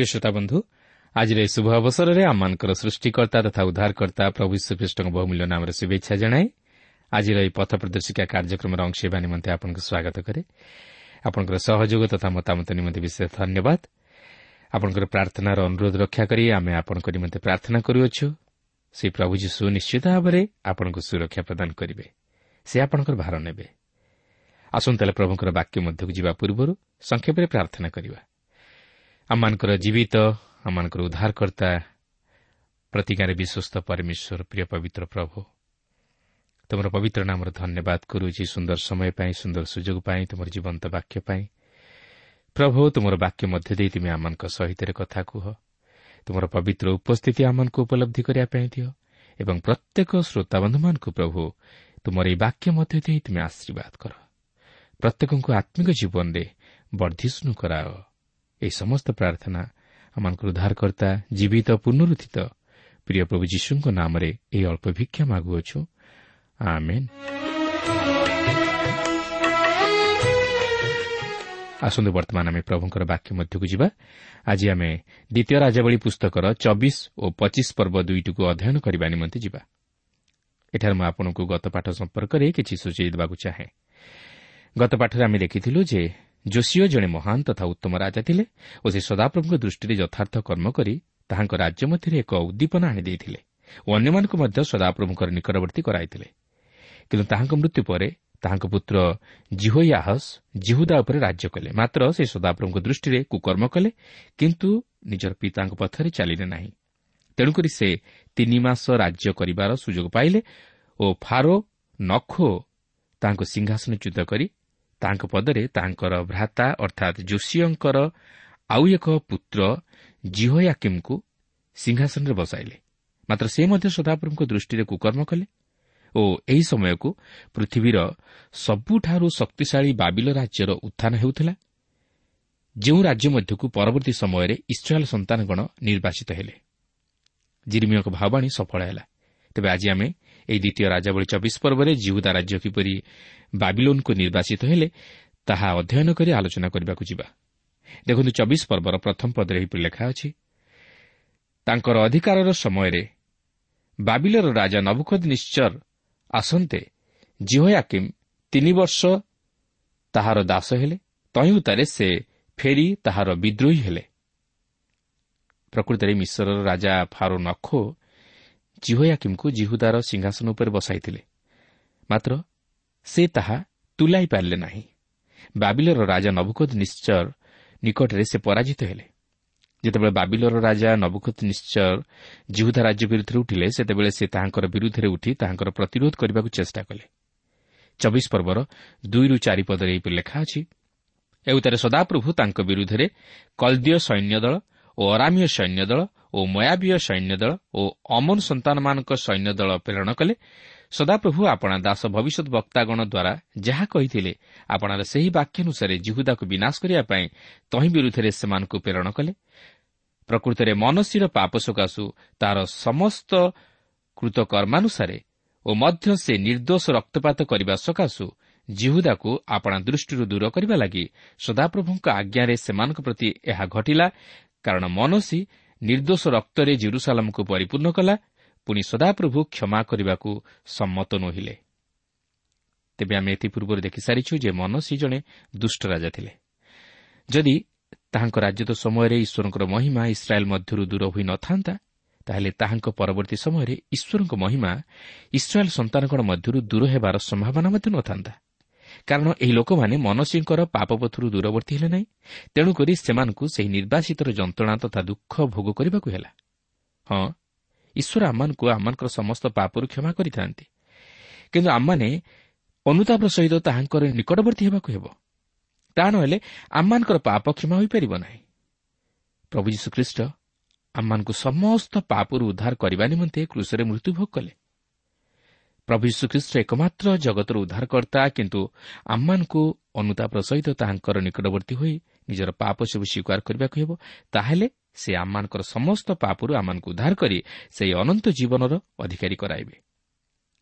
ପ୍ରିୟ ଶ୍ରୋତା ବନ୍ଧୁ ଆଜିର ଏହି ଶୁଭ ଅବସରରେ ଆମମାନଙ୍କର ସୃଷ୍ଟିକର୍ତ୍ତା ତଥା ଉଦ୍ଧାରକର୍ତ୍ତା ପ୍ରଭୁ ଶ୍ରୀକୃଷ୍ଣଙ୍କ ବହୁମୂଲ୍ୟ ନାମରେ ଶୁଭେଚ୍ଛା ଜଣାଏ ଆଜିର ଏହି ପଥ ପ୍ରଦର୍ଶିକା କାର୍ଯ୍ୟକ୍ରମର ଅଂଶ ହେବା ନିମନ୍ତେ ଆପଣଙ୍କୁ ସ୍ୱାଗତ କରେ। ଆପଣଙ୍କର ସହଯୋଗ ତଥା ମତାମତ ନିମନ୍ତେ ବିଶେଷ ଧନ୍ୟବାଦ। ଆପଣଙ୍କର ପ୍ରାର୍ଥନାର ଅନୁରୋଧ ରକ୍ଷା କରି ଆମେ ଆପଣଙ୍କ ନିମନ୍ତେ ପ୍ରାର୍ଥନା କରୁଅଛୁ। ସେହି ପ୍ରଭୁ ଯୀଶୁ ନିଶ୍ଚିତ ଭାବରେ ଆପଣଙ୍କୁ ସୁରକ୍ଷା ପ୍ରଦାନ କରିବେ। ସେ ଆପଣଙ୍କର ଭାର ନେବେ। ଆସନ୍ତାହେଲେ ପ୍ରଭୁଙ୍କର ବାକ୍ୟ ମଧ୍ୟକୁ ଯିବା ପୂର୍ବରୁ ସଂକ୍ଷେପରେ ପ୍ରାର୍ଥନା କରିବା। ଆମମାନଙ୍କର ଜୀବିତ ଆମମାନଙ୍କର ଉଦ୍ଧାରକର୍ତ୍ତା ପ୍ରତିଜ୍ଞାରେ ବିଶ୍ୱସ୍ତ ପରମେଶ୍ୱର ପ୍ରିୟ ପବିତ୍ର ପ୍ରଭୁ ତୁମର ପବିତ୍ର ନାମର ଧନ୍ୟବାଦ କରୁଛି ସୁନ୍ଦର ସମୟ ପାଇଁ ସୁନ୍ଦର ସୁଯୋଗ ପାଇଁ ତୁମର ଜୀବନ୍ତ ବାକ୍ୟ ପାଇଁ ପ୍ରଭୁ ତୁମର ବାକ୍ୟ ମଧ୍ୟ ଦେଇ ତୁମେ ଆମମାନଙ୍କ ସହିତ କଥା କୁହ ତୁମର ପବିତ୍ର ଉପସ୍ଥିତି ଆମମାନଙ୍କୁ ଉପଲବ୍ଧି କରିବା ପାଇଁ ଦିଅ ଏବଂ ପ୍ରତ୍ୟେକ ଶ୍ରୋତାବନ୍ଧୁମାନଙ୍କୁ ପ୍ରଭୁ ତୁମର ଏହି ବାକ୍ୟ ମଧ୍ୟ ଦେଇ ତୁମେ ଆଶୀର୍ବାଦ କର ପ୍ରତ୍ୟେକଙ୍କୁ ଆତ୍ମିକ ଜୀବନରେ ବର୍ଦ୍ଧିଷ୍ଣୁ କରାଅ ଏହି ସମସ୍ତ ପ୍ରାର୍ଥନା ଆମମାନଙ୍କର ଉଦ୍ଧାରକର୍ତ୍ତା ଜୀବିତ ପୁନରୁଦ୍ଧିତ ପ୍ରିୟ ପ୍ରଭୁ ଯୀଶୁଙ୍କ ନାମରେ ଏହି ଅଳ୍ପ ଭିକ୍ଷା ମାଗୁଅଛୁ ଆସନ୍ତୁ ବର୍ତ୍ତମାନ ଆମେ ପ୍ରଭୁଙ୍କର ବାକ୍ୟ ମଧ୍ୟକୁ ଯିବା ଆଜି ଆମେ ଦ୍ୱିତୀୟ ରାଜାବଳୀ ପୁସ୍ତକର ଚବିଶ ଓ ପଚିଶ ପର୍ବ ଦୁଇଟିକୁ ଅଧ୍ୟୟନ କରିବା ନିମନ୍ତେ ଯିବା ଏଠାରେ ମୁଁ ଆପଣଙ୍କୁ ଗତ ପାଠ ସମ୍ପର୍କରେ କିଛି ସୂଚାଇ ଦେବାକୁ ଚାହେଁ। ଗତ ପାଠରେ ଆମେ ଦେଖିଥିଲୁ ଯେ ଯୋଶୀୟ ଜଣେ ମହାନ ତଥା ଉତ୍ତମ ରାଜା ଥିଲେ ଓ ସେ ସଦାପ୍ରଭୁଙ୍କ ଦୃଷ୍ଟିରେ ଯଥାର୍ଥ କର୍ମ କରି ତାହାଙ୍କ ରାଜ୍ୟ ମଧ୍ୟରେ ଏକ ଉଦ୍ଦୀପନା ଆଣିଦେଇଥିଲେ ଓ ଅନ୍ୟମାନଙ୍କୁ ମଧ୍ୟ ସଦାପ୍ରଭୁଙ୍କର ନିକଟବର୍ତ୍ତୀ କରାଇଥିଲେ। କିନ୍ତୁ ତାହାଙ୍କ ମୃତ୍ୟୁ ପରେ ତାହାଙ୍କ ପୁତ୍ର ଜିହୋୟାହସ୍ ଜିହୁଦା ଉପରେ ରାଜ୍ୟ କଲେ। ମାତ୍ର ସେ ସଦାପ୍ରଭୁଙ୍କ ଦୃଷ୍ଟିରେ କୁକର୍ମ କଲେ କିନ୍ତୁ ନିଜର ପିତାଙ୍କ ପଥରେ ଚାଲିଲେ ନାହିଁ। ତେଣୁକରି ସେ ତିନି ମାସ ରାଜ୍ୟ କରିବାର ସୁଯୋଗ ପାଇଲେ ଓ ଫାରୋ ନଖୋ ତାହାଙ୍କୁ ସିଂହାସନଚ୍ୟୁତ କରି ତାଙ୍କ ପଦରେ ତାଙ୍କର ଭ୍ରାତା ଅର୍ଥାତ୍ ଯୋଶୀଙ୍କର ଆଉ ଏକ ପୁତ୍ର ଜିହୋୟାକିମ୍ଙ୍କୁ ସିଂହାସନରେ ବସାଇଲେ। ମାତ୍ର ସେ ମଧ୍ୟ ସଦାପ୍ରଭୁଙ୍କ ଦୃଷ୍ଟିରେ କୁକର୍ମ କଲେ ଓ ଏହି ସମୟକୁ ପୃଥିବୀର ସବୁଠାରୁ ଶକ୍ତିଶାଳୀ ବାବିଲ ରାଜ୍ୟର ଉତ୍ଥାନ ହେଉଥିଲା ଯେଉଁ ରାଜ୍ୟ ମଧ୍ୟକୁ ପରବର୍ତ୍ତୀ ସମୟରେ ଇସ୍ରାଏଲ୍ ସନ୍ତାନଗଣ ନିର୍ବାଚିତ ହେଲେ। ଜିରିମିୟଙ୍କ ଭାବାଣୀ ସଫଳ ହେଲା। ତେବେ ଆଜି ଆମେ ଏହି ଦ୍ୱିତୀୟ ରାଜାବଳୀ ଚବିଶ ପର୍ବରେ ଜିହୁଦା ରାଜ୍ୟ କିପରି ବାବିଲୋନ୍କୁ ନିର୍ବାଚିତ ହେଲେ ତାହା ଅଧ୍ୟୟନ କରି ଆଲୋଚନା କରିବାକୁ ଯିବା ଦେଖନ୍ତୁ ଚବିଶ ପର୍ବର ପ୍ରଥମ ପଦରେ ଏହିପରି ଲେଖା ଅଛି ତାଙ୍କର ଅଧିକାରର ସମୟରେ ବାବିଲର ରାଜା ନବୁଖଦ ନିଶ୍ଚର ଆସନ୍ତେ ଜିହୋୟାକିମ୍ ତିନି ବର୍ଷ ତାହାର ଦାସ ହେଲେ। ତହିଁଉତାରେ ସେ ଫେରି ତାହାର ବିଦ୍ରୋହୀ ହେଲେ। ପ୍ରକୃତରେ ମିଶ୍ରର ରାଜା ଫାରୋ ନଖୋ ଜିହୋୟାକିମ୍କୁ ଜିହୁଦାର ସିଂହାସନ ଉପରେ ବସାଇଥିଲେ। ମାତ୍ର ସେ ତାହା ତୁଲାଇ ପାରିଲେ ନାହିଁ। ବାବିଲର ରାଜା ନବୁକଦ ନିଶ୍ଚର ନିକଟରେ ସେ ପରାଜିତ ହେଲେ। ଯେତେବେଳେ ବାବିଲର ରାଜା ନବୁକତ ନିଶ୍ଚର ଜିହୁଦା ରାଜ୍ୟ ବିରୁଦ୍ଧରେ ଉଠିଲେ ସେତେବେଳେ ସେ ତାହାଙ୍କର ବିରୁଦ୍ଧରେ ଉଠି ତାହାଙ୍କର ପ୍ରତିରୋଧ କରିବାକୁ ଚେଷ୍ଟା କଲେ। ଚବିଶ ପର୍ବର ଦୁଇରୁ ଚାରି ପଦରେ ଏହିପରି ଲେଖା ଅଛି ଏଉତାରେ ସଦାପ୍ରଭୁ ତାଙ୍କ ବିରୁଦ୍ଧରେ କଲଦୀୟ ସୈନ୍ୟ ଦଳ ଓ ଅରାମୀୟ ସୈନ୍ୟ ଦଳ ଓ ମୟାବୀୟ ସୈନ୍ୟ ଦଳ ଓ ଅମନ ସନ୍ତାନମାନଙ୍କ ସୈନ୍ୟ ଦଳ ପ୍ରେରଣ କଲେ। ସଦାପ୍ରଭୁ ଆପଣା ଦାସ ଭବିଷ୍ୟତ ବକ୍ତାଗଣ ଦ୍ୱାରା ଯାହା କହିଥିଲେ ଆପଣାର ସେହି ବାକ୍ୟାନୁସାରେ ଜିହୁଦାକୁ ବିନାଶ କରିବା ପାଇଁ ତହିଁ ବିରୁଦ୍ଧରେ ସେମାନଙ୍କୁ ପ୍ରେରଣ କଲେ। ପ୍ରକୃତରେ ମନସୀର ପାପ ସକାଶୁ ତାହାର ସମସ୍ତ କୃତକର୍ମାନୁସାରେ ଓ ମଧ୍ୟ ସେ ନିର୍ଦ୍ଦୋଷ ରକ୍ତପାତ କରିବା ସକାଶୁ ଜିହୁଦାକୁ ଆପଣା ଦୃଷ୍ଟିରୁ ଦୂର କରିବା ଲାଗି ସଦାପ୍ରଭୁଙ୍କ ଆଜ୍ଞାରେ ସେମାନଙ୍କ ପ୍ରତି ଏହା ଘଟିଲା କାରଣ ମନସୀ ନିର୍ଦ୍ଦୋଷ ରକ୍ତରେ ଜିରୁସାଲାମକୁ ପରିପୂର୍ଣ୍ଣ କଲା ପୁଣି ସଦାପ୍ରଭୁ କ୍ଷମା କରିବାକୁ ସମ୍ମତ ନୋହିଲେ। ତେବେ ଆମେ ଏଥିପୂର୍ବରୁ ଦେଖିସାରିଛୁ ଯେ ମନସୀ ଜଣେ ଦୁଷ୍ଟ ରାଜା ଥିଲେ। ଯଦି ତାହାଙ୍କ ରାଜ୍ୟତ ସମୟରେ ଈଶ୍ୱରଙ୍କର ମହିମା ଇସ୍ରାଏଲ୍ ମଧ୍ୟରୁ ଦୂର ହୋଇ ନ ଥାନ୍ତା ତାହେଲେ ତାହାଙ୍କ ପରବର୍ତ୍ତୀ ସମୟରେ ଈଶ୍ୱରଙ୍କ ମହିମା ଇସ୍ରାଏଲ୍ ସନ୍ତାନଗଣ ମଧ୍ୟରୁ ଦୂର ହେବାର ସମ୍ଭାବନା ମଧ୍ୟ ନ ଥାନ୍ତା କାରଣ ଏହି ଲୋକମାନେ ମନସୀଙ୍କର ପାପପଥରୁ ଦୂରବର୍ତ୍ତୀ ହେଲେ ନାହିଁ। ତେଣୁକରି ସେମାନଙ୍କୁ ସେହି ନିର୍ବାସିତର ଯନ୍ତ୍ରଣା ତଥା ଦୁଃଖ ଭୋଗ କରିବାକୁ ହେଲା। ହଁ ଈଶ୍ୱର ଆମମାନଙ୍କୁ ଆମମାନଙ୍କର ସମସ୍ତ ପାପରୁ କ୍ଷମା କରିଥାନ୍ତି। କିନ୍ତୁ ଆମମାନେ ଅନୁତାପର ସହିତ ତାହାଙ୍କର ନିକଟବର୍ତ୍ତୀ ହେବାକୁ ହେବ। ତାହା ନହେଲେ ଆମମାନଙ୍କର ପାପ କ୍ଷମା ହୋଇପାରିବ ନାହିଁ। ପ୍ରଭୁ ଯୀଶୁଖ୍ରୀଷ୍ଟ ଆମମାନଙ୍କୁ ସମସ୍ତ ପାପରୁ ଉଦ୍ଧାର କରିବା ନିମନ୍ତେ କୃଷରେ ମୃତ୍ୟୁଭୋଗ କଲେ। ପ୍ରଭୁ ଯୀଶୁଖ୍ରୀଷ୍ଟ ଏକମାତ୍ର ଜଗତର ଉଦ୍ଧାରକର୍ତ୍ତା କିନ୍ତୁ ଆମମାନଙ୍କୁ ଅନୁତାପର ସହିତ ତାହାଙ୍କର ନିକଟବର୍ତ୍ତୀ ହୋଇ ନିଜର ପାପ ସବୁ ସ୍ୱୀକାର କରିବାକୁ ହେବ ତାହେଲେ ସେ ଆମମାନଙ୍କର ସମସ୍ତ ପାପରୁ ଆମମାନଙ୍କୁ ଉଦ୍ଧାର କରି ସେହି ଅନନ୍ତ ଜୀବନର ଅଧିକାରୀ କରାଇବେ।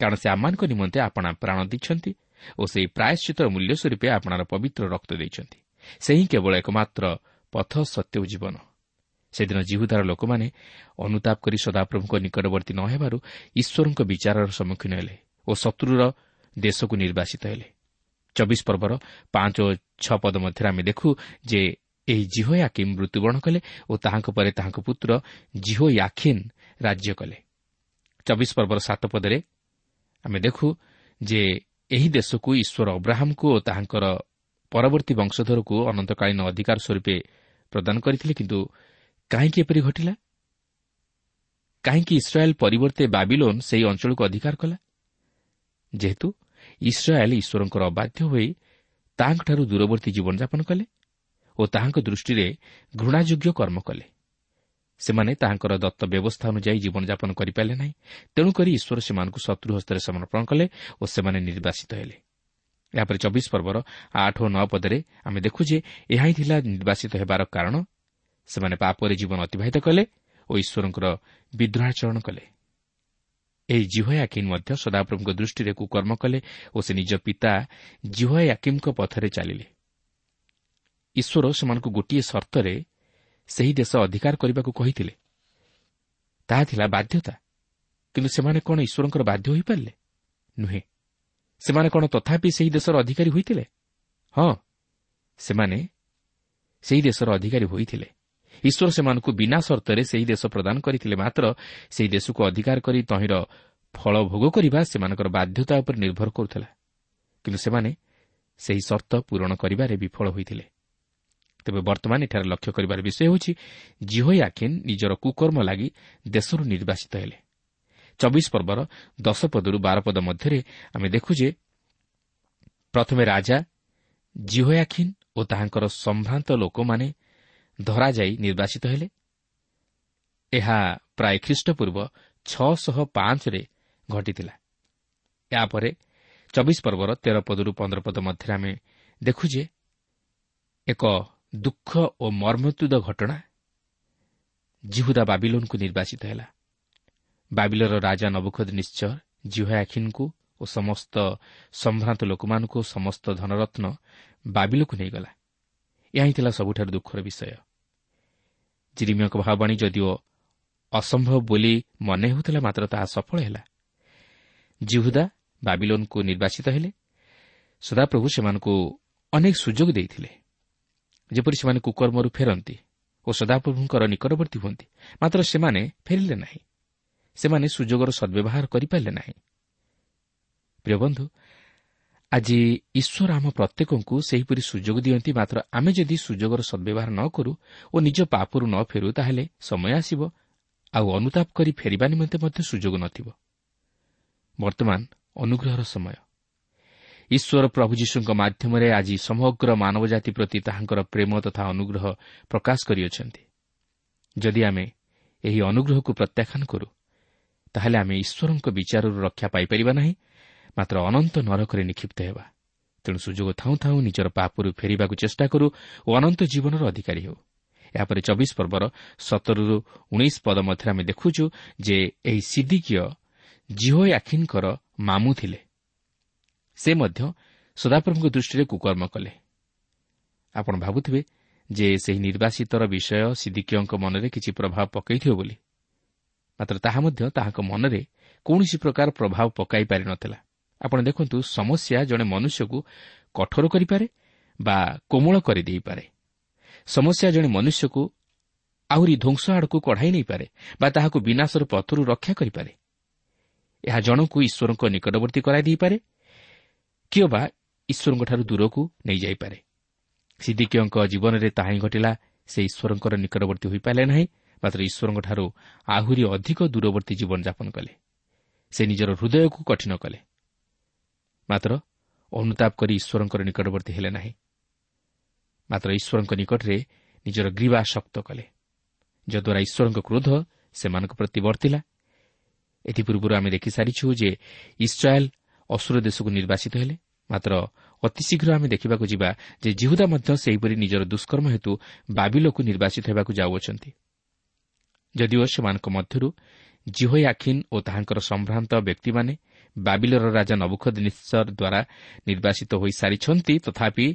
କାରଣ ସେ ଆମମାନଙ୍କ ନିମନ୍ତେ ଆପଣା ପ୍ରାଣ ଦେଇଛନ୍ତି ଓ ସେହି ପ୍ରାୟଶ୍ଚିତର ମୂଲ୍ୟ ସ୍ୱରୂପେ ଆପଣାର ପବିତ୍ର ରକ୍ତ ଦେଇଛନ୍ତି। ସେ ହିଁ କେବଳ ଏକମାତ୍ର ପଥ ସତ୍ୟ ଓ ଜୀବନ। ସେଦିନ ଜିହୁଦାର ଲୋକମାନେ ଅନୁତାପ କରି ସଦାପ୍ରଭୁଙ୍କ ନିକଟବର୍ତ୍ତୀ ନ ହେବାରୁ ଈଶ୍ୱରଙ୍କ ବିଚାରର ସମ୍ମୁଖୀନ ହେଲେ ଓ ଶତ୍ରୁର ଦେଶକୁ ନିର୍ବାସିତ ହେଲେ। ଚବିଶ ପର୍ବର ପାଞ୍ଚ ଓ ଛଅ ପଦ ମଧ୍ୟରେ ଆମେ ଦେଖୁ ଯେ ଏହି ଜିହୋ ୟାକିମ୍ ମୃତ୍ୟୁବରଣ କଲେ ଓ ତାହାଙ୍କ ପରେ ତାହାଙ୍କ ପୁତ୍ର ଜିହୋ ୟାଖିନ୍ ରାଜ୍ୟ କଲେ। ଚବିଶ ପର୍ବର ସାତ ପଦରେ ଆମେ ଦେଖୁ ଯେ ଏହି ଦେଶକୁ ଈଶ୍ୱର ଅବ୍ରାହମ୍କୁ ଓ ତାହାଙ୍କର ପରବର୍ତ୍ତୀ ବଂଶଧରକୁ ଅନନ୍ତକାଳୀନ ଅଧିକାର ସ୍ୱରୂପେ ପ୍ରଦାନ କରିଥିଲେ କିନ୍ତୁ କାହିଁକି ଏପରି ଘଟିଲା? କାହିଁକି ଇସ୍ରାଏଲ୍ ପରିବର୍ତ୍ତେ ବାବିଲୋନ୍ ସେହି ଅଞ୍ଚଳକୁ ଅଧିକାର କଲା? ଯେହେତୁ ଇସ୍ରାଏଲ୍ ଈଶ୍ୱରଙ୍କର ଅବାଧ୍ୟ ହୋଇ ତାହାଙ୍କଠାରୁ ଦୂରବର୍ତ୍ତୀ ଜୀବନଯାପନ କଲେ ଓ ତାହାଙ୍କ ଦୃଷ୍ଟିରେ ଘୃଣାଯୋଗ୍ୟ କର୍ମ କଲେ। ସେମାନେ ତାହାଙ୍କର ଦତ୍ତ ବ୍ୟବସ୍ଥା ଅନୁଯାୟୀ ଜୀବନଯାପନ କରିପାରିଲେ ନାହିଁ ତେଣୁକରି ଈଶ୍ୱର ସେମାନଙ୍କୁ ଶତ୍ରୁ ହସ୍ତରେ ସମର୍ପଣ କଲେ ଓ ସେମାନେ ନିର୍ବାସିତ ହେଲେ। ଏହାପରେ ଚବିଶ ପର୍ବର ଆଠ ଓ ନଅ ପଦରେ ଆମେ ଦେଖୁ ଯେ ଏହା ହିଁ ଥିଲା ନିର୍ବାସିତ ହେବାର କାରଣ ସେମାନେ ପାପରେ ଜୀବନ ଅତିବାହିତ କଲେ ଓ ଈଶ୍ୱରଙ୍କର ବିଦ୍ରୋହାଚରଣ କଲେ। ଏହି ଜିହୟାକିନ୍ ମଧ୍ୟ ସଦାପ୍ରଭୁଙ୍କ ଦୃଷ୍ଟିରେ କୁକର୍ମ କଲେ ଓ ସେ ନିଜ ପିତା ଜିହୟାକିମ୍ଙ୍କ ପଥରେ ଚାଲିଲେ। ଈଶ୍ୱର ସେମାନଙ୍କୁ ଗୋଟିଏ ସର୍ତ୍ତରେ ସେହି ଦେଶ ଅଧିକାର କରିବାକୁ କହିଥିଲେ। ତାହା ଥିଲା ବାଧ୍ୟତା କିନ୍ତୁ ସେମାନେ କ'ଣ ଈଶ୍ୱରଙ୍କର ବାଧ୍ୟ ହୋଇପାରିଲେ? ନୁହେଁ। ସେମାନେ କ'ଣ ତଥାପି ସେହି ଦେଶର ଅଧିକାରୀ ହୋଇଥିଲେ? ହଁ ସେମାନେ ସେହି ଦେଶର ଅଧିକାରୀ ହୋଇଥିଲେ। ଈଶ୍ୱର ସେମାନଙ୍କୁ ବିନା ସର୍ତ୍ତରେ ସେହି ଦେଶ ପ୍ରଦାନ କରିଥିଲେ ମାତ୍ର ସେହି ଦେଶକୁ ଅଧିକାର କରି ତହିଁର ଫଳ ଭୋଗ କରିବା ସେମାନଙ୍କର ବାଧ୍ୟତା ଉପରେ ନିର୍ଭର କରୁଥିଲା। କିନ୍ତୁ ସେମାନେ ସେହି ସର୍ତ୍ତ ପୂରଣ କରିବାରେ ବିଫଳ ହୋଇଥିଲେ। ତେବେ ବର୍ତ୍ତମାନ ଏଠାରେ ଲକ୍ଷ୍ୟ କରିବାର ବିଷୟ ହେଉଛି ଜିହୋଇ ଆଖିନ୍ ନିଜର କୁକର୍ମ ଲାଗି ଦେଶରୁ ନିର୍ବାସିତ ହେଲେ। ଚବିଶ ପର୍ବର ଦଶ ପଦରୁ ବାର ପଦ ମଧ୍ୟରେ ଆମେ ଦେଖୁ ଯେ ପ୍ରଥମେ ରାଜା ଜିହୋୟାଖିନ୍ ଓ ତାହାଙ୍କର ସମ୍ଭ୍ରାନ୍ତ ଲୋକମାନେ ଧରାଯାଇ ନିର୍ବାସିତ ହେଲେ। ଏହା ପ୍ରାୟ ଖ୍ରୀଷ୍ଟପୂର୍ବ ଛଅଶହ ପାଞ୍ଚରେ ଘଟିଥିଲା। ଏହାପରେ ଚବିଶ ପର୍ବର ତେର ପଦରୁ ପନ୍ଦର ପଦ ମଧ୍ୟରେ ଆମେ ଦେଖୁ ଯେ ଏକ ଦୁଃଖ ଓ ମର୍ମତ୍ୟୁଦ ଘଟଣା ଜିହୁଦା ବାବିଲୋନ୍କୁ ନିର୍ବାଚିତ ହେଲା। ବାବିଲର ରାଜା ନବୁଖଦ ନିଶ୍ଚୟ ଜିହୋୟାଖିନ୍ଙ୍କୁ ଓ ସମସ୍ତ ସମ୍ଭ୍ରାନ୍ତ ଲୋକମାନଙ୍କୁ ସମସ୍ତ ଧନରତ୍ନ ବାବିଲକୁ ନେଇଗଲା। ଏହା ହିଁ ଥିଲା ସବୁଠାରୁ ଦୁଃଖର ବିଷୟ। ଜିରିମିୟଙ୍କ ଭାବବାଣୀ ଯଦିଓ ଅସମ୍ଭବ ବୋଲି ମନେ ହେଉଥିଲା ମାତ୍ର ତାହା ସଫଳ ହେଲା। ଜିହୁଦା ବାବିଲୋନ୍କୁ ନିର୍ବାଚିତ ହେଲେ। ସଦାପ୍ରଭୁ ସେମାନଙ୍କୁ ଅନେକ ସୁଯୋଗ ଦେଇଥିଲେ। ଯେପରି ସେମାନେ କୁକର୍ମରୁ ଫେରନ୍ତି ଓ ସଦାପ୍ରଭୁଙ୍କର ନିକଟବର୍ତ୍ତୀ ହୁଅନ୍ତି ମାତ୍ର ସେମାନେ ଫେରିଲେ ନାହିଁ। ସେମାନେ ସୁଯୋଗର ସଦ୍ବ୍ୟବହାର କରିପାରିଲେ ନାହିଁ। ପ୍ରିୟ ଆଜି ଈଶ୍ୱର ଆମ ପ୍ରତ୍ୟେକଙ୍କୁ ସେହିପରି ସୁଯୋଗ ଦିଅନ୍ତି ମାତ୍ର ଆମେ ଯଦି ସୁଯୋଗର ସଦ୍ବ୍ୟବହାର ନ କରୁ ଓ ନିଜ ପାପରୁ ନ ଫେରୁ ତାହେଲେ ସମୟ ଆସିବ ଆଉ ଅନୁତାପ କରି ଫେରିବା ନିମନ୍ତେ ମଧ୍ୟ ସୁଯୋଗ ନଥିବ ବର୍ତ୍ତମାନ ଅନୁଗ୍ରହର ସମୟ। ଈଶ୍ୱର ପ୍ରଭୁ ଯୀଶୁଙ୍କ ମାଧ୍ୟମରେ ଆଜି ସମଗ୍ର ମାନବ ଜାତି ପ୍ରତି ତାହାଙ୍କର ପ୍ରେମ ତଥା ଅନୁଗ୍ରହ ପ୍ରକାଶ କରିଅଛନ୍ତି। ଯଦି ଆମେ ଏହି ଅନୁଗ୍ରହକୁ ପ୍ରତ୍ୟାଖ୍ୟାନ କରୁ ତାହେଲେ ଆମେ ଈଶ୍ୱରଙ୍କ ବିଚାରରୁ ରକ୍ଷା ପାଇପାରିବା ନାହିଁ ମାତ୍ର ଅନନ୍ତ ନରକରେ ନିକ୍ଷିପ୍ତ ହେବା। ତେଣୁ ସୁଯୋଗ ଥାଉଁ ଥାଉଁ ନିଜର ପାପରୁ ଫେରିବାକୁ ଚେଷ୍ଟା କରୁ ଓ ଅନନ୍ତ ଜୀବନର ଅଧିକାରୀ ହେଉ। ଏହାପରେ ଚବିଶ ପର୍ବର ସତରରୁ ଉଣେଇଶ ପଦ ମଧ୍ୟରେ ଆମେ ଦେଖୁଛୁ ଯେ ଏହି ସିଦ୍ଦିକୀୟ ଜିହୋ ଆଖିନ୍ଙ୍କର ମାମୁଁ ଥିଲେ। ସେ ମଧ୍ୟ ସଦାପ୍ରଭୁଙ୍କ ଦୃଷ୍ଟିରେ କୁକର୍ମ କଲେ। ଆପଣ ଭାବୁଥିବେ ଯେ ସେହି ନିର୍ବାସିତର ବିଷୟ ସିଦ୍ଦିକୀୟଙ୍କ ମନରେ କିଛି ପ୍ରଭାବ ପକାଇଥିବ ବୋଲି। ମାତ୍ର ତାହା ମଧ୍ୟ ତାହାଙ୍କ ମନରେ କୌଣସି ପ୍ରକାର ପ୍ରଭାବ ପକାଇ ପାରିନଥିଲା। ଆପଣ ଦେଖନ୍ତୁ ସମସ୍ୟା ଜଣେ ମନୁଷ୍ୟକୁ କଠୋର କରିପାରେ ବା କୋମଳ କରିଦେଇପାରେ। ସମସ୍ୟା ଜଣେ ମନୁଷ୍ୟକୁ ଆହୁରି ଧ୍ୱଂସ ଆଡ଼କୁ କଢ଼ାଇ ନେଇପାରେ ବା ତାହାକୁ ବିନାଶର ପଥରୁ ରକ୍ଷା କରିପାରେ। ଏହା ଜଣକୁ ଈଶ୍ୱରଙ୍କ ନିକଟବର୍ତ୍ତୀ କରାଇ ଦେଇପାରେ କିଏ ବା ଈଶ୍ୱରଙ୍କଠାରୁ ଦୂରକୁ ନେଇଯାଇପାରେ। ସିଦ୍ଦିକୀୟଙ୍କ ଜୀବନରେ ତାହା ହିଁ ଘଟିଲା ସେ ଈଶ୍ୱରଙ୍କର ନିକଟବର୍ତ୍ତୀ ହୋଇପାରିଲେ ନାହିଁ ମାତ୍ର ଈଶ୍ୱରଙ୍କଠାରୁ ଆହୁରି ଅଧିକ ଦୂରବର୍ତ୍ତୀ ଜୀବନଯାପନ କଲେ। ସେ ନିଜର ହୃଦୟକୁ କଠିନ କଲେ। ମାତ୍ର ଅନୁତାପ କରି ଈଶ୍ୱରଙ୍କର ନିକଟବର୍ତ୍ତୀ ହେଲେ ନାହିଁ। ମାତ୍ର ଈଶ୍ୱରଙ୍କ ନିକଟରେ ନିଜର ଗ୍ରୀବା ଶକ୍ତ କଲେ। ଯଦ୍ୱାରା ଈଶ୍ୱରଙ୍କ କ୍ରୋଧ ସେମାନଙ୍କ ପ୍ରତି ବର୍ତ୍ତିଲା। ଏଥିପୂର୍ବରୁ ଆମେ ଦେଖିସାରିଛୁ ଯେ ଇସ୍ରାଏଲ୍ ଅସୁର ଦେଶକୁ ନିର୍ବାସିତ ହେଲେ। ମାତ୍ର ଅତିଶୀଘ୍ର ଆମେ ଦେଖିବାକୁ ଯିବା ଯେ ଜିହୁଦା ମଧ୍ୟ ସେହିପରି ନିଜର ଦୁଷ୍କର୍ମ ହେତୁ ବାବିଲକୁ ନିର୍ବାସିତ ହେବାକୁ ଯାଉଅଛନ୍ତି। ଯଦିଓ ସେମାନଙ୍କ ମଧ୍ୟରୁ ଜିହୋଇ ଆଖିନ୍ ଓ ତାହାଙ୍କର ସମ୍ଭ୍ରାନ୍ତ ବ୍ୟକ୍ତିମାନେ ବାବିଲର ରାଜା ନବୁଖଦ ନିଶ୍ଚର ଦ୍ୱାରା ନିର୍ବାସିତ ହୋଇସାରିଛନ୍ତି ତଥାପି